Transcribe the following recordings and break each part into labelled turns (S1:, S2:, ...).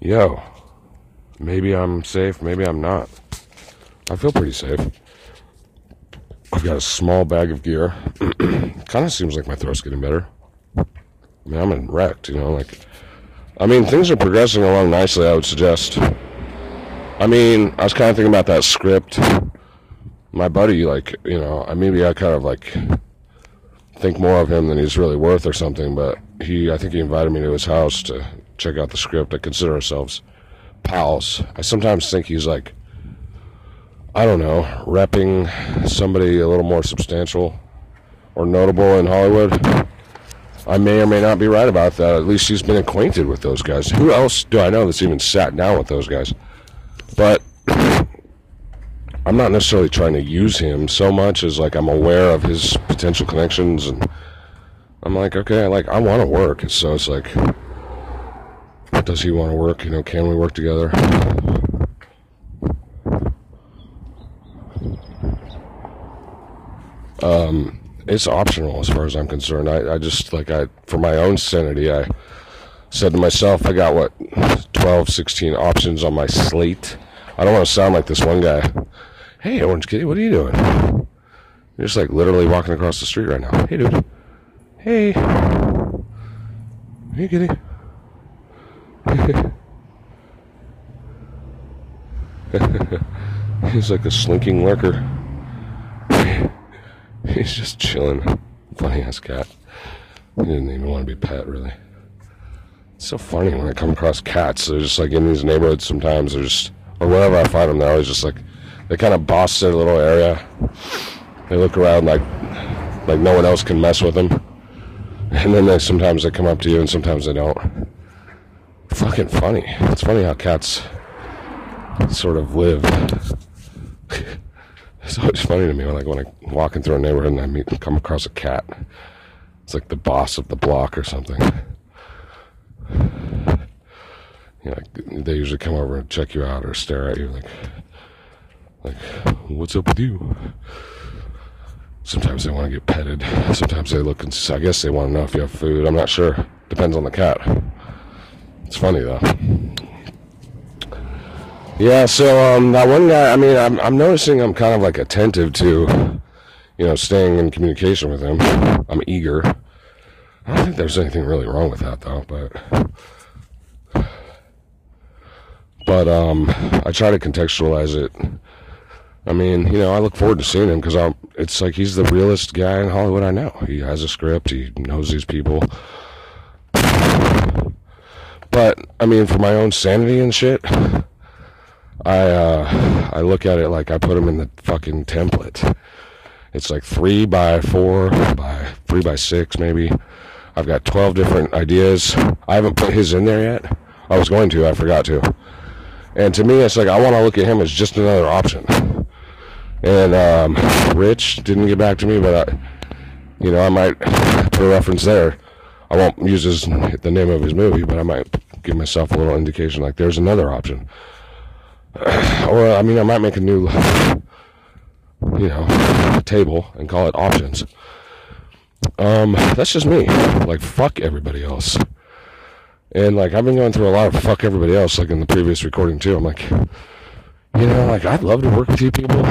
S1: yo, maybe I'm safe, maybe I'm not. I feel pretty safe. I've got a small bag of gear. kind of seems like my throat's getting better. I mean, I'm in wrecked, you know, like, I mean, things are progressing along nicely, I would suggest. I mean, I was kind of thinking about that script. My buddy, like, you know, I maybe I kind of like think more of him than he's really worth or something, but he, I think he invited me to his house to check out the script. I consider ourselves pals. I sometimes think he's like, I don't know, repping somebody a little more substantial or notable in Hollywood. I may or may not be right about that. At least he's been acquainted with those guys. Who else do I know that's even sat down with those guys? But I'm not necessarily trying to use him so much as like I'm aware of his potential connections and I'm like, okay, like I want to work. So it's like, does he want to work? You know, can we work together? Um, it's optional as far as I'm concerned. I, I just like I for my own sanity, I said to myself, I got what 12, 16 options on my slate. I don't want to sound like this one guy. Hey, Orange Kitty, what are you doing? You're just like literally walking across the street right now. Hey, dude. Hey. Hey, kitty. He's like a slinking lurker. He's just chilling. Funny ass cat. He didn't even want to be pet, really. It's so funny when I come across cats. They're just like in these neighborhoods sometimes. They're just, or wherever I find them, they're always just like, they kind of boss their little area. They look around like, like no one else can mess with them. And then they sometimes they come up to you and sometimes they don't. Fucking funny. It's funny how cats sort of live. it's always funny to me when like when I'm walking through a neighborhood and I meet come across a cat. It's like the boss of the block or something. You know, they usually come over and check you out or stare at you like like what's up with you? Sometimes they want to get petted. Sometimes they look and I guess they want to know if you have food. I'm not sure. Depends on the cat. It's funny though. Yeah, so um, that one guy. I mean, I'm I'm noticing I'm kind of like attentive to, you know, staying in communication with him. I'm eager. I don't think there's anything really wrong with that though, but but um, I try to contextualize it. I mean, you know, I look forward to seeing him because I'm. It's like he's the realest guy in Hollywood I know. He has a script. He knows these people. But I mean, for my own sanity and shit, I uh, I look at it like I put him in the fucking template. It's like three by four by three by six maybe. I've got twelve different ideas. I haven't put his in there yet. I was going to. I forgot to. And to me, it's like I want to look at him as just another option. And um, Rich didn't get back to me, but I, you know, I might put a reference there. I won't use his, the name of his movie, but I might give myself a little indication like there's another option. or I mean, I might make a new, you know, table and call it options. Um, that's just me. Like fuck everybody else. And like I've been going through a lot of fuck everybody else, like in the previous recording too. I'm like, you know, like I'd love to work with you people,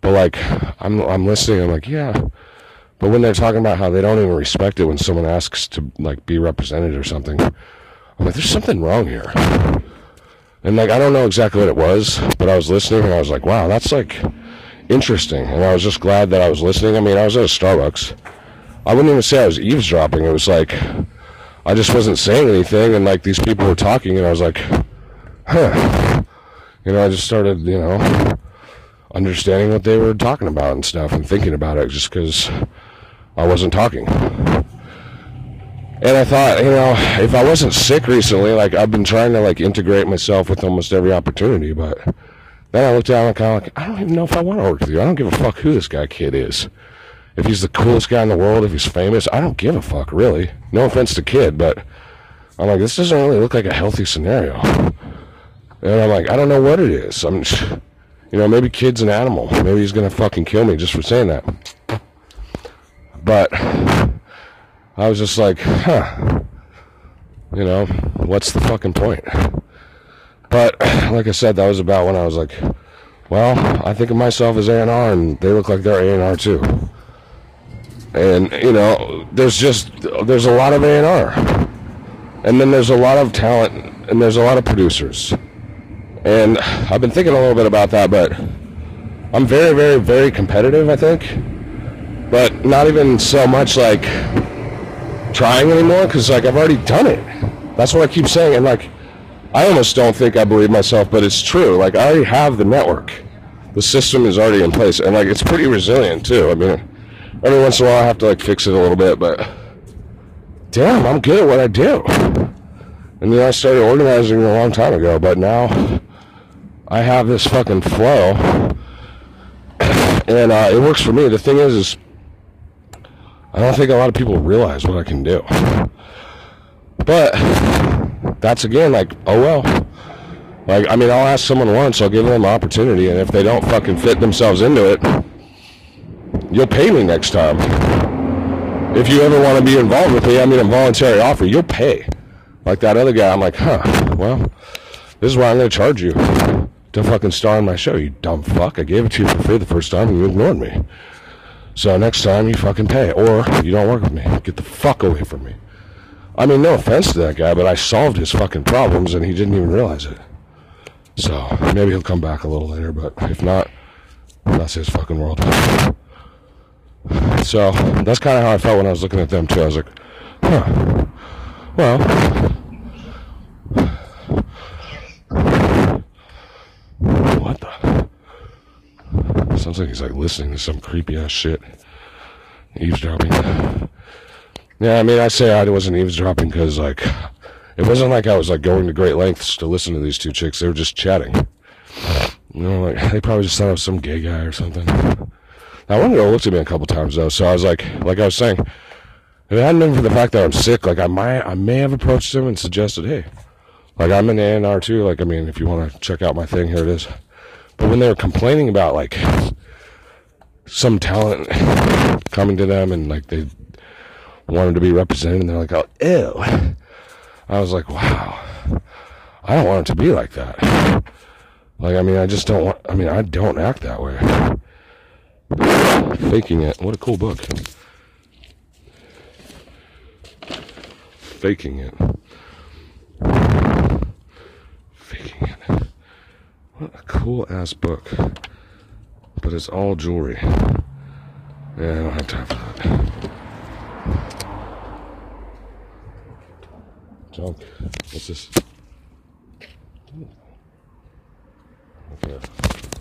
S1: but like I'm I'm listening. I'm like, yeah, but when they're talking about how they don't even respect it when someone asks to like be represented or something, I'm like, there's something wrong here. And like I don't know exactly what it was, but I was listening and I was like, wow, that's like interesting. And I was just glad that I was listening. I mean, I was at a Starbucks. I wouldn't even say I was eavesdropping. It was like I just wasn't saying anything, and like these people were talking, and I was like, huh. You know, I just started, you know, understanding what they were talking about and stuff, and thinking about it just because I wasn't talking. And I thought, you know, if I wasn't sick recently, like I've been trying to like integrate myself with almost every opportunity, but then I looked down and kind of like, I don't even know if I want to work with you. I don't give a fuck who this guy kid is. If he's the coolest guy in the world, if he's famous, I don't give a fuck, really. No offense to kid, but I'm like, this doesn't really look like a healthy scenario. And I'm like, I don't know what it is. I'm, you know, maybe kid's an animal. Maybe he's gonna fucking kill me just for saying that. But I was just like, huh. you know, what's the fucking point? But like I said, that was about when I was like, well, I think of myself as A&R, and they look like they're A&R too. And you know, there's just there's a lot of A&R, and then there's a lot of talent, and there's a lot of producers. And I've been thinking a little bit about that, but I'm very, very, very competitive. I think, but not even so much like trying anymore because like I've already done it. That's what I keep saying, and like I almost don't think I believe myself, but it's true. Like I already have the network, the system is already in place, and like it's pretty resilient too. I mean, every once in a while I have to like fix it a little bit, but damn, I'm good at what I do. And then I started organizing a long time ago, but now I have this fucking flow, and uh, it works for me. The thing is, is I don't think a lot of people realize what I can do. But that's again like, oh well. Like, I mean, I'll ask someone once, I'll give them an opportunity, and if they don't fucking fit themselves into it, you'll pay me next time. If you ever want to be involved with me, I mean, a voluntary offer, you'll pay. Like that other guy, I'm like, huh, well, this is why I'm going to charge you to fucking star in my show, you dumb fuck. I gave it to you for free the first time and you ignored me. So next time you fucking pay, or you don't work with me. Get the fuck away from me. I mean, no offense to that guy, but I solved his fucking problems and he didn't even realize it. So maybe he'll come back a little later, but if not, that's his fucking world. So that's kind of how I felt when I was looking at them too. I was like, huh, well. What the? Sounds like he's like listening to some creepy ass shit. Eavesdropping. Yeah, I mean, I say I wasn't eavesdropping because, like, it wasn't like I was, like, going to great lengths to listen to these two chicks. They were just chatting. You know, like, they probably just thought I was some gay guy or something. Now, one girl looked at me a couple times, though, so I was like, like I was saying, if it hadn't been for the fact that I'm sick, like, I might, I may have approached them and suggested, hey, like, I'm an A&R too. Like, I mean, if you want to check out my thing, here it is. But when they were complaining about like some talent coming to them and like they wanted to be represented and they're like, oh, ew. I was like, wow. I don't want it to be like that. Like, I mean, I just don't want, I mean, I don't act that way. Faking it. What a cool book. Faking it. Faking it. What a cool ass book. But it's all jewelry. Yeah, I don't have time for that. Junk. What's this? Okay.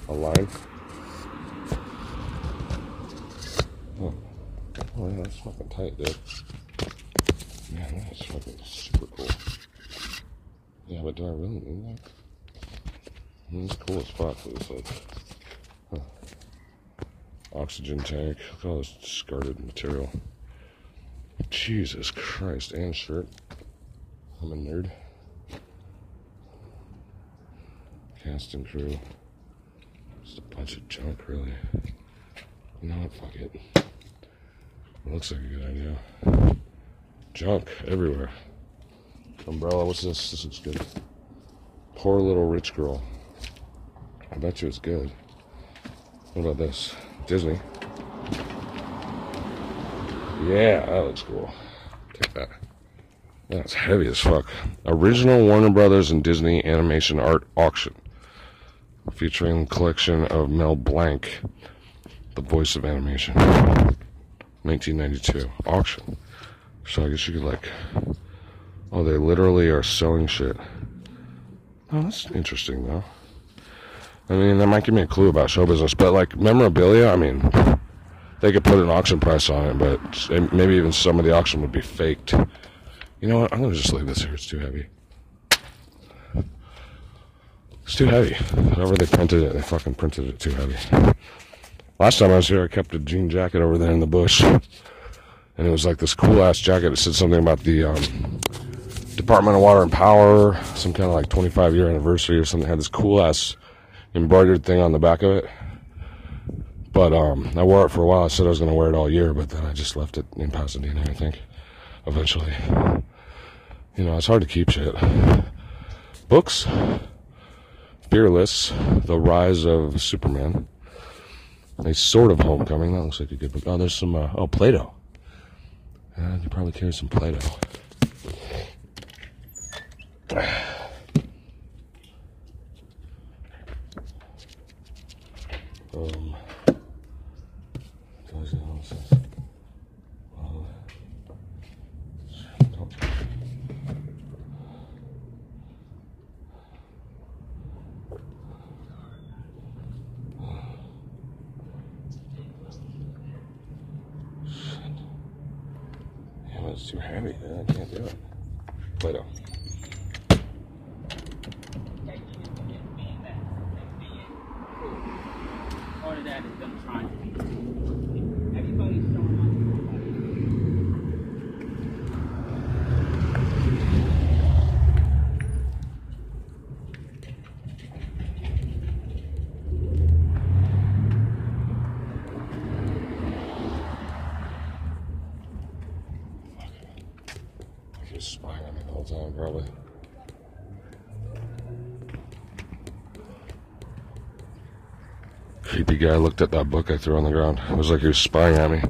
S1: A line? Oh. Oh yeah, that's fucking tight, dude. Man, that's fucking super cool. Yeah, but do I really need that? Hmm, it's cool spot for this like huh. Oxygen tank. Look at all this discarded material. Jesus Christ, and shirt. I'm a nerd. Casting crew. Just a bunch of junk, really. You know what? Fuck it. it looks like a good idea. Junk everywhere. Umbrella, what's this? This looks good. Poor little rich girl. I bet you it's good. What about this? Disney. Yeah, that looks cool. Take that. That's heavy as fuck. Original Warner Brothers and Disney animation art auction. Featuring collection of Mel Blanc, the voice of animation. 1992. Auction. So I guess you could like. Oh, they literally are selling shit. Oh, that's interesting though. I mean, that might give me a clue about show business, but like memorabilia, I mean, they could put an auction price on it, but maybe even some of the auction would be faked. You know what? I'm gonna just leave this here. It's too heavy. It's too heavy. However they printed it, they fucking printed it too heavy. Last time I was here, I kept a jean jacket over there in the bush, and it was like this cool ass jacket. It said something about the um, Department of Water and Power, some kind of like 25 year anniversary or something. It had this cool ass embroidered thing on the back of it. But um, I wore it for a while. I said I was going to wear it all year, but then I just left it in Pasadena, I think, eventually. you know, it's hard to keep shit. Books Fearless The Rise of Superman. A sort of homecoming. That looks like a good book. Oh, there's some, uh, oh, Plato. Yeah, you probably carry some Plato. Um, it's too heavy. I can't do it. Play-Doh. Part of that is them trying to everybody's just spying on me the whole time, probably. Creepy guy looked at that book I threw on the ground. It was like he was spying at me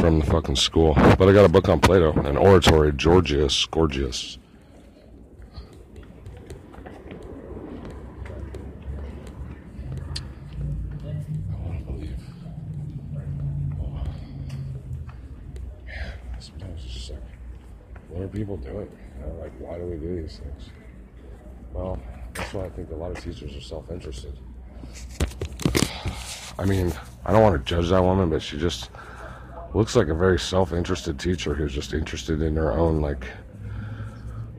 S1: from the fucking school. But I got a book on Plato, an oratory, Georgius, Gorgias. what are people doing? You know, like, why do we do these things? Well, that's why I think a lot of teachers are self interested. I mean, I don't want to that woman, but she just looks like a very self interested teacher who's just interested in her own, like,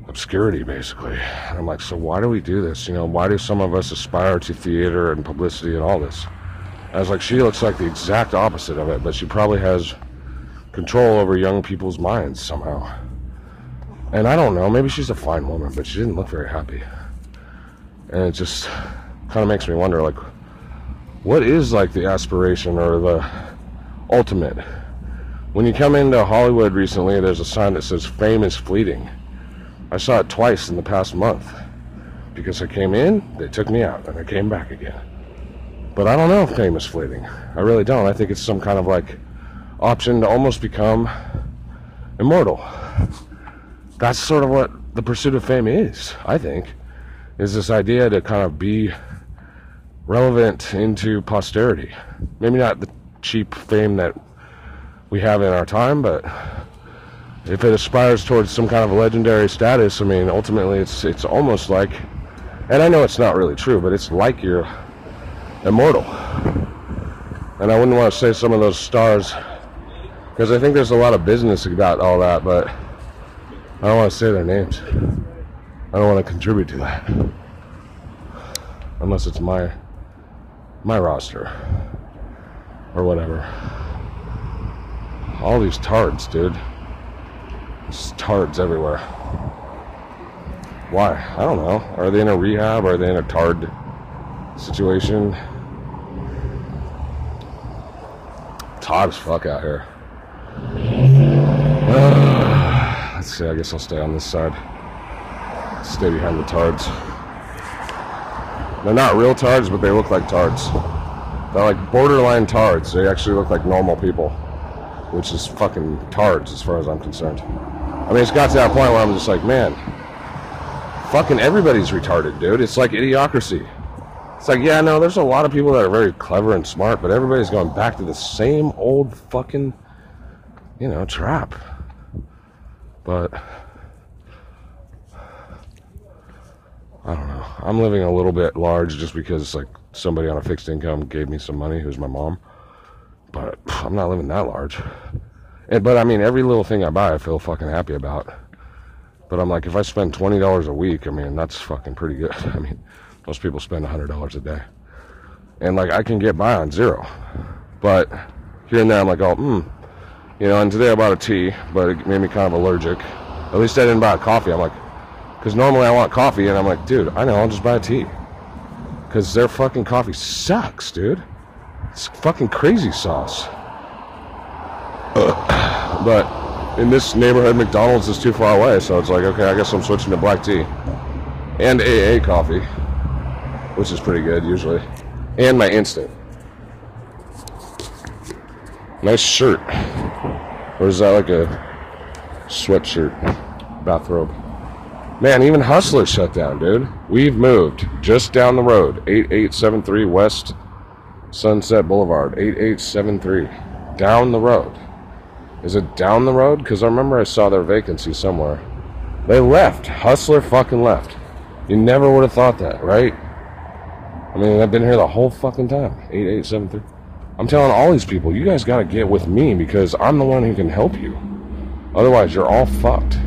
S1: obscurity, basically. And I'm like, so why do we do this? You know, why do some of us aspire to theater and publicity and all this? I was like, she looks like the exact opposite of it, but she probably has control over young people's minds somehow. And I don't know, maybe she's a fine woman, but she didn't look very happy. And it just kind of makes me wonder, like, what is like the aspiration or the ultimate? When you come into Hollywood recently, there's a sign that says fame is fleeting. I saw it twice in the past month. Because I came in, they took me out, and I came back again. But I don't know if fame is fleeting. I really don't. I think it's some kind of like option to almost become immortal that's sort of what the pursuit of fame is, I think, is this idea to kind of be relevant into posterity. Maybe not the cheap fame that we have in our time, but if it aspires towards some kind of legendary status, I mean, ultimately it's it's almost like and I know it's not really true, but it's like you're immortal. And I wouldn't want to say some of those stars because I think there's a lot of business about all that, but I don't want to say their names. I don't want to contribute to that. Unless it's my my roster or whatever. All these tards, dude. There's tards everywhere. Why? I don't know. Are they in a rehab? Are they in a tard situation? As fuck out here. Let's see, I guess I'll stay on this side. Stay behind the tards. They're not real tards, but they look like tards. They're like borderline tards. They actually look like normal people, which is fucking tards as far as I'm concerned. I mean, it's got to that point where I'm just like, man, fucking everybody's retarded, dude. It's like idiocracy. It's like, yeah, no, there's a lot of people that are very clever and smart, but everybody's going back to the same old fucking, you know, trap. But I don't know. I'm living a little bit large just because like somebody on a fixed income gave me some money, who's my mom. But I'm not living that large. And, but I mean, every little thing I buy, I feel fucking happy about. But I'm like, if I spend twenty dollars a week, I mean, that's fucking pretty good. I mean, most people spend hundred dollars a day, and like I can get by on zero. But here and there, I'm like, oh, hmm, you know, and today I bought a tea, but it made me kind of allergic. At least I didn't buy a coffee. I'm like, because normally I want coffee, and I'm like, dude, I know, I'll just buy a tea. Because their fucking coffee sucks, dude. It's fucking crazy sauce. but in this neighborhood, McDonald's is too far away, so it's like, okay, I guess I'm switching to black tea and AA coffee, which is pretty good usually, and my instant. Nice shirt. Or is that like a sweatshirt, bathrobe? Man, even Hustler shut down, dude. We've moved just down the road, 8873 West Sunset Boulevard, 8873. Down the road. Is it down the road? Because I remember I saw their vacancy somewhere. They left. Hustler fucking left. You never would have thought that, right? I mean, I've been here the whole fucking time. 8873. I'm telling all these people, you guys gotta get with me because I'm the one who can help you. Otherwise, you're all fucked.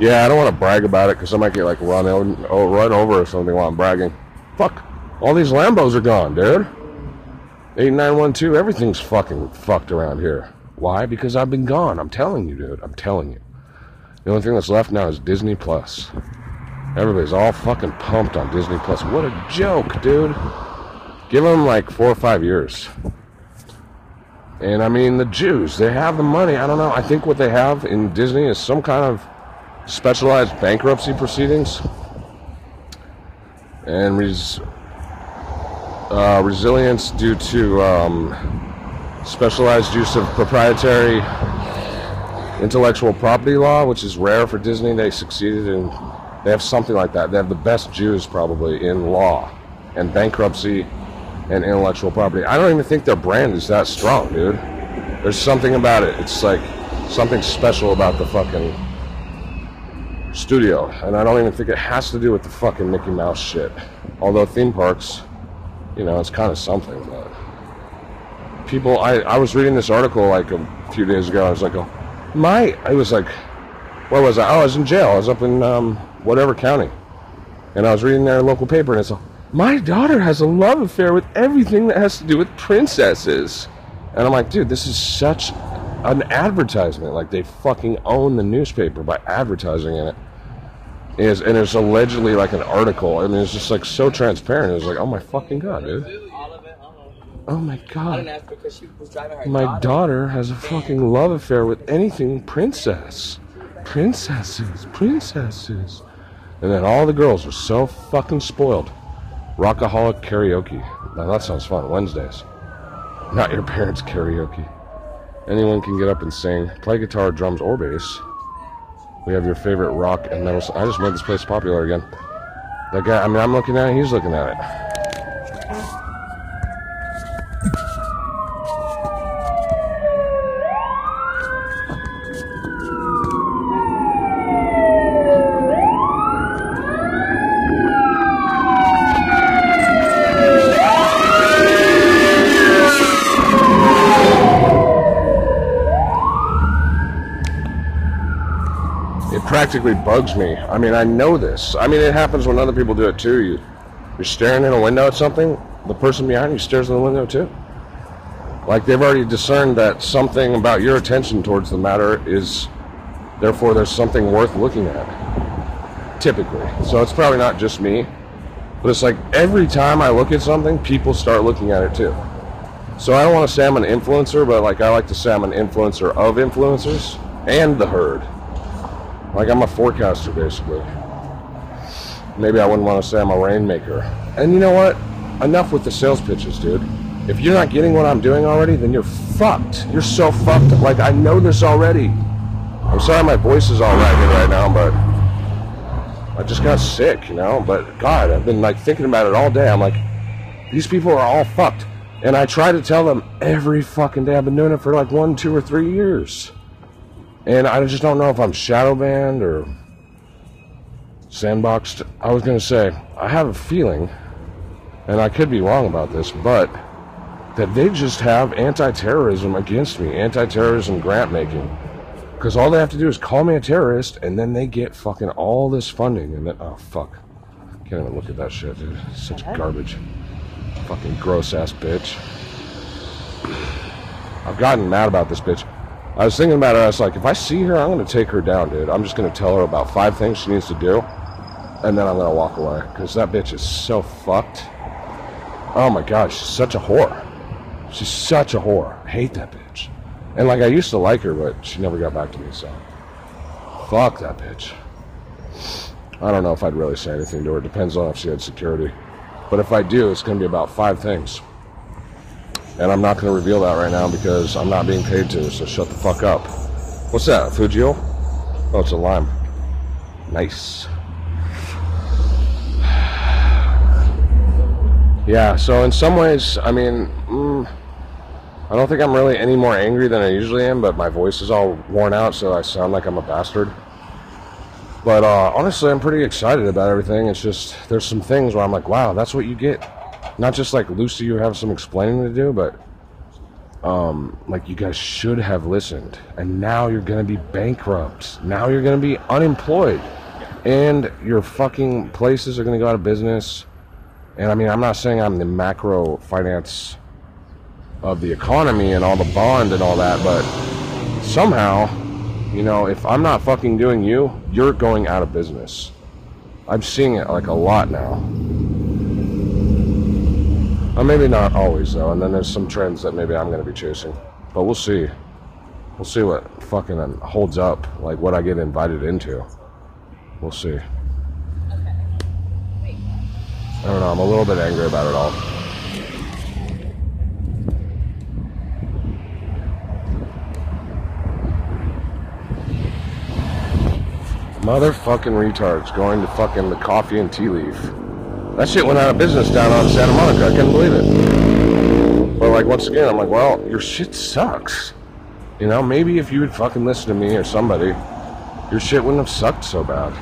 S1: Yeah, I don't want to brag about it because I might get like run, oh, run over or something while I'm bragging. Fuck. All these Lambos are gone, dude. 8912, everything's fucking fucked around here. Why? Because I've been gone. I'm telling you, dude. I'm telling you. The only thing that's left now is Disney Plus. Everybody's all fucking pumped on Disney Plus. What a joke, dude. Give them like four or five years. And I mean, the Jews, they have the money. I don't know. I think what they have in Disney is some kind of specialized bankruptcy proceedings and res- uh, resilience due to um, specialized use of proprietary intellectual property law, which is rare for Disney. They succeeded in, they have something like that. They have the best Jews probably in law and bankruptcy and intellectual property. I don't even think their brand is that strong, dude. There's something about it. It's like something special about the fucking studio, and I don't even think it has to do with the fucking Mickey Mouse shit. Although theme parks, you know, it's kind of something. But people, I I was reading this article like a few days ago. I was like, oh, my, I was like, where was I? Oh, I was in jail. I was up in um, whatever county, and I was reading their local paper, and it's like, my daughter has a love affair with everything that has to do with princesses. And I'm like, dude, this is such an advertisement. Like they fucking own the newspaper by advertising in it. And it's allegedly like an article. I mean, it's just like so transparent. It was like, oh my fucking god, dude. Oh my god. My daughter has a fucking love affair with anything princess. Princesses, princesses. And then all the girls are so fucking spoiled. Rockaholic karaoke. Now that sounds fun. Wednesdays. Not your parents' karaoke. Anyone can get up and sing, play guitar, drums, or bass. We have your favorite rock and metal. I just made this place popular again. That guy, I mean, I'm looking at it, he's looking at it. Practically bugs me. I mean, I know this. I mean, it happens when other people do it too. You, you're staring in a window at something, the person behind you stares in the window too. Like they've already discerned that something about your attention towards the matter is, therefore, there's something worth looking at. Typically. So it's probably not just me, but it's like every time I look at something, people start looking at it too. So I don't want to say I'm an influencer, but like I like to say I'm an influencer of influencers and the herd. Like I'm a forecaster, basically. Maybe I wouldn't want to say I'm a rainmaker. And you know what? Enough with the sales pitches, dude. If you're not getting what I'm doing already, then you're fucked. You're so fucked. Like I know this already. I'm sorry my voice is all ragged right now, but I just got sick, you know. But God, I've been like thinking about it all day. I'm like, these people are all fucked. And I try to tell them every fucking day. I've been doing it for like one, two, or three years. And I just don't know if I'm shadow banned or sandboxed. I was going to say, I have a feeling, and I could be wrong about this, but that they just have anti terrorism against me, anti terrorism grant making. Because all they have to do is call me a terrorist, and then they get fucking all this funding. And then, oh, fuck. Can't even look at that shit, dude. Such garbage. Fucking gross ass bitch. I've gotten mad about this bitch. I was thinking about it. I was like, if I see her, I'm going to take her down, dude. I'm just going to tell her about five things she needs to do, and then I'm going to walk away because that bitch is so fucked. Oh my god, she's such a whore. She's such a whore. I hate that bitch. And like I used to like her, but she never got back to me, so fuck that bitch. I don't know if I'd really say anything to her. Depends on if she had security. But if I do, it's going to be about five things. And I'm not going to reveal that right now because I'm not being paid to, so shut the fuck up. What's that, Fujio? Oh, it's a lime. Nice. Yeah, so in some ways, I mean, mm, I don't think I'm really any more angry than I usually am, but my voice is all worn out, so I sound like I'm a bastard. But uh, honestly, I'm pretty excited about everything. It's just there's some things where I'm like, wow, that's what you get. Not just like Lucy, you have some explaining to do, but um, like you guys should have listened. And now you're gonna be bankrupt. Now you're gonna be unemployed, and your fucking places are gonna go out of business. And I mean, I'm not saying I'm the macro finance of the economy and all the bond and all that, but somehow you know, if I'm not fucking doing you, you're going out of business. I'm seeing it like a lot now. Well, maybe not always though, and then there's some trends that maybe I'm gonna be chasing. But we'll see. We'll see what fucking uh, holds up, like what I get invited into. We'll see. I don't know, I'm a little bit angry about it all. Motherfucking retards going to fucking the coffee and tea leaf. That shit went out of business down on Santa Monica. I couldn't believe it. But like once again, I'm like, well, your shit sucks. You know, maybe if you would fucking listen to me or somebody, your shit wouldn't have sucked so bad.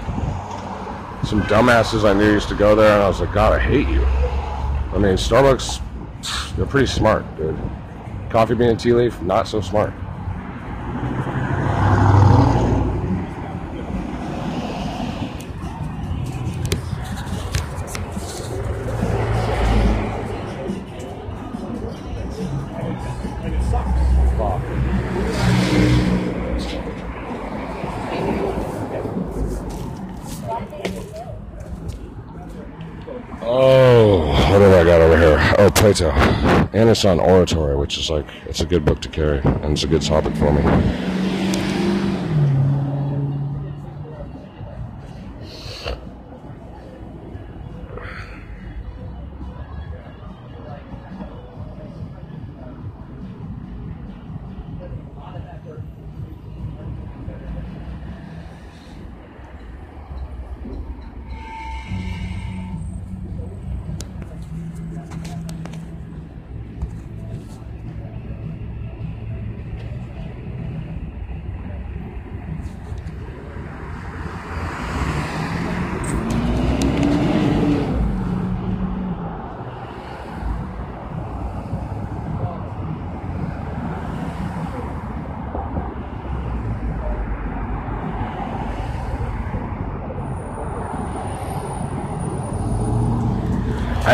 S1: Some dumbasses I knew used to go there, and I was like, God, I hate you. I mean, Starbucks, they're pretty smart, dude. Coffee bean and tea leaf, not so smart. It's on oratory, which is like it's a good book to carry, and it's a good topic for me.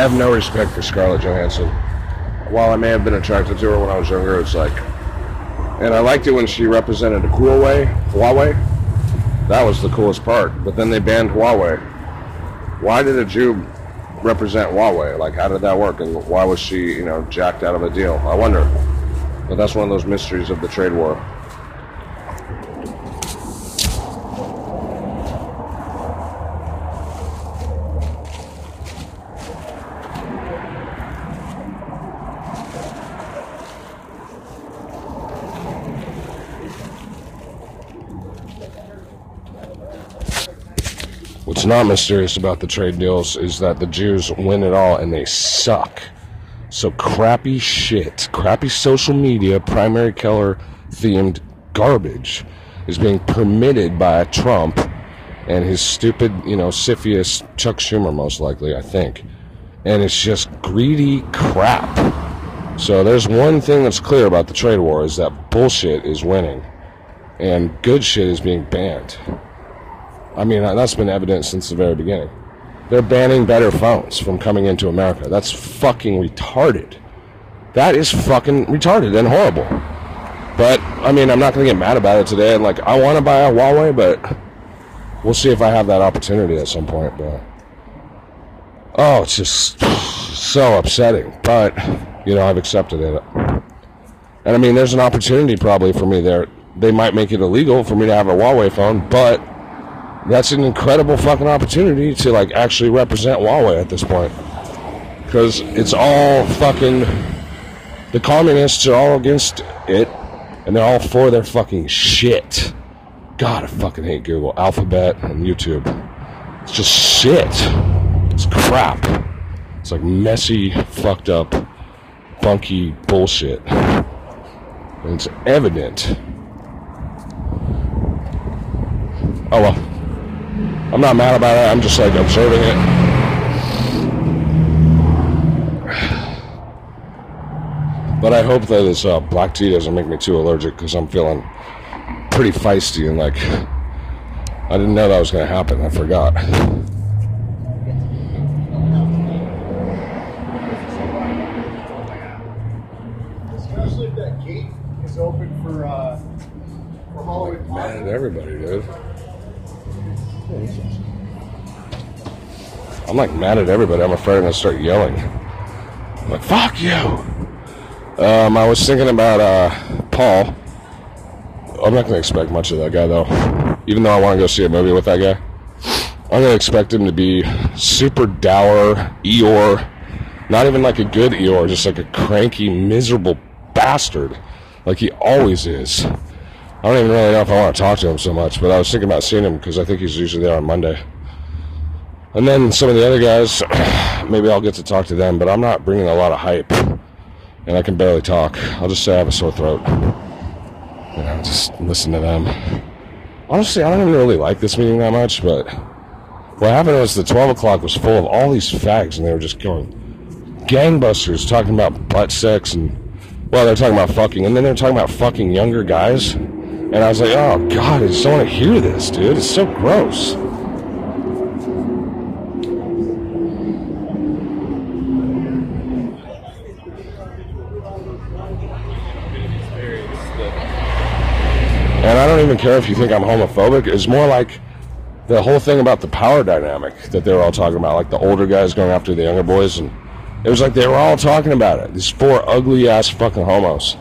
S1: Have no respect for Scarlett Johansson. While I may have been attracted to her when I was younger, it's like, and I liked it when she represented Huawei. Huawei, that was the coolest part. But then they banned Huawei. Why did a Jew represent Huawei? Like, how did that work? And why was she, you know, jacked out of a deal? I wonder. But that's one of those mysteries of the trade war. What's not mysterious about the trade deals is that the Jews win it all and they suck. So crappy shit, crappy social media, primary color themed garbage is being permitted by Trump and his stupid, you know, CFIUS Chuck Schumer, most likely, I think. And it's just greedy crap. So there's one thing that's clear about the trade war is that bullshit is winning and good shit is being banned. I mean, that's been evident since the very beginning. They're banning better phones from coming into America. That's fucking retarded. That is fucking retarded and horrible. But, I mean, I'm not going to get mad about it today. And, like, I want to buy a Huawei, but we'll see if I have that opportunity at some point. But, oh, it's just so upsetting. But, you know, I've accepted it. And I mean, there's an opportunity probably for me there. They might make it illegal for me to have a Huawei phone, but that's an incredible fucking opportunity to like actually represent Huawei at this point. Because it's all fucking. The communists are all against it, and they're all for their fucking shit. God, I fucking hate Google, Alphabet, and YouTube. It's just shit. It's crap. It's like messy, fucked up, funky bullshit. And it's evident. Oh well. I'm not mad about it. I'm just like observing it. But I hope that this uh, black tea doesn't make me too allergic because I'm feeling pretty feisty and like I didn't know that was going to happen. I forgot. I'm like mad at everybody. I'm afraid I'm gonna start yelling. I'm like, fuck you. Um, I was thinking about uh, Paul. I'm not gonna expect much of that guy though. Even though I want to go see a movie with that guy, I'm gonna expect him to be super dour, Eeyore. Not even like a good Eeyore, just like a cranky, miserable bastard, like he always is. I don't even really know if I want to talk to him so much, but I was thinking about seeing him because I think he's usually there on Monday. And then some of the other guys, maybe I'll get to talk to them, but I'm not bringing a lot of hype, and I can barely talk. I'll just say I have a sore throat. And You know, just listen to them. Honestly, I don't even really like this meeting that much, but what happened was the 12 o'clock was full of all these fags, and they were just going gangbusters talking about butt sex and, well, they're talking about fucking, and then they're talking about fucking younger guys. And I was like, oh, God, I just don't want to hear this, dude. It's so gross. And I don't even care if you think I'm homophobic. It's more like the whole thing about the power dynamic that they were all talking about, like the older guys going after the younger boys, and it was like they were all talking about it. These four ugly ass fucking homos,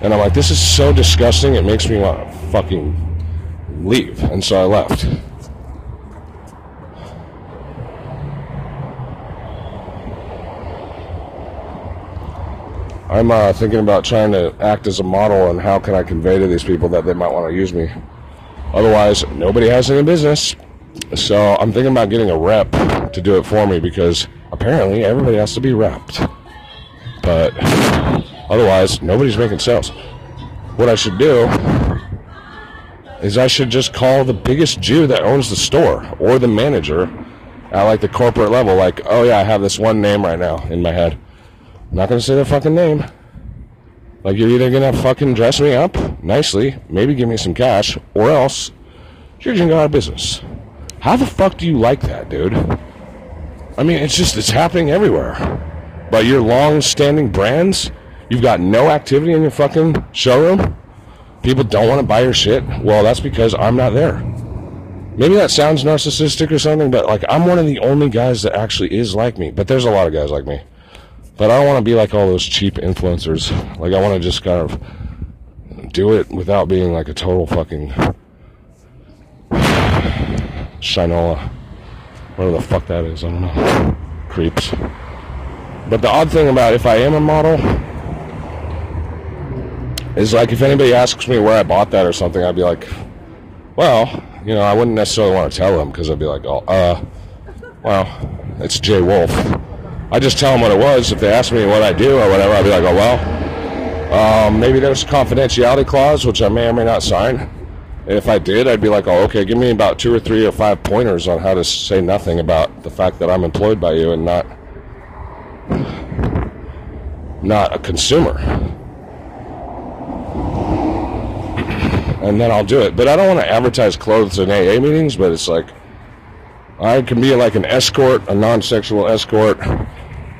S1: and I'm like, this is so disgusting. It makes me want to fucking leave, and so I left. I'm uh, thinking about trying to act as a model and how can I convey to these people that they might want to use me. Otherwise, nobody has any business. So I'm thinking about getting a rep to do it for me because apparently everybody has to be repped. But otherwise, nobody's making sales. What I should do is I should just call the biggest Jew that owns the store or the manager at like the corporate level. Like, oh yeah, I have this one name right now in my head. Not gonna say their fucking name. Like you're either gonna fucking dress me up nicely, maybe give me some cash, or else you're gonna go out of business. How the fuck do you like that, dude? I mean, it's just it's happening everywhere. But your long-standing brands, you've got no activity in your fucking showroom. People don't want to buy your shit. Well, that's because I'm not there. Maybe that sounds narcissistic or something, but like I'm one of the only guys that actually is like me. But there's a lot of guys like me. But I don't want to be like all those cheap influencers. Like I want to just kind of do it without being like a total fucking shinola. Whatever the fuck that is, I don't know. Creeps. But the odd thing about if I am a model is like if anybody asks me where I bought that or something, I'd be like, well, you know, I wouldn't necessarily want to tell them because I'd be like, oh, uh, well, it's Jay Wolf. I just tell them what it was. If they ask me what I do or whatever, I'd be like, oh well, um, maybe there's a confidentiality clause which I may or may not sign. And if I did, I'd be like, oh, okay, give me about two or three or five pointers on how to say nothing about the fact that I'm employed by you and not not a consumer. And then I'll do it. But I don't want to advertise clothes in AA meetings, but it's like I can be like an escort, a non-sexual escort,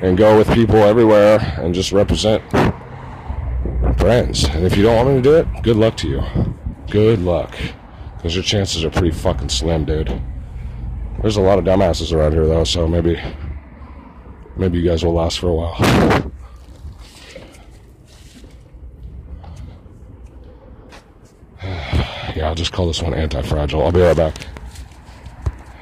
S1: and go with people everywhere and just represent brands. And if you don't want me to do it, good luck to you. Good luck. Because your chances are pretty fucking slim, dude. There's a lot of dumbasses around here, though, so maybe Maybe you guys will last for a while. yeah, I'll just call this one anti-fragile. I'll be right back.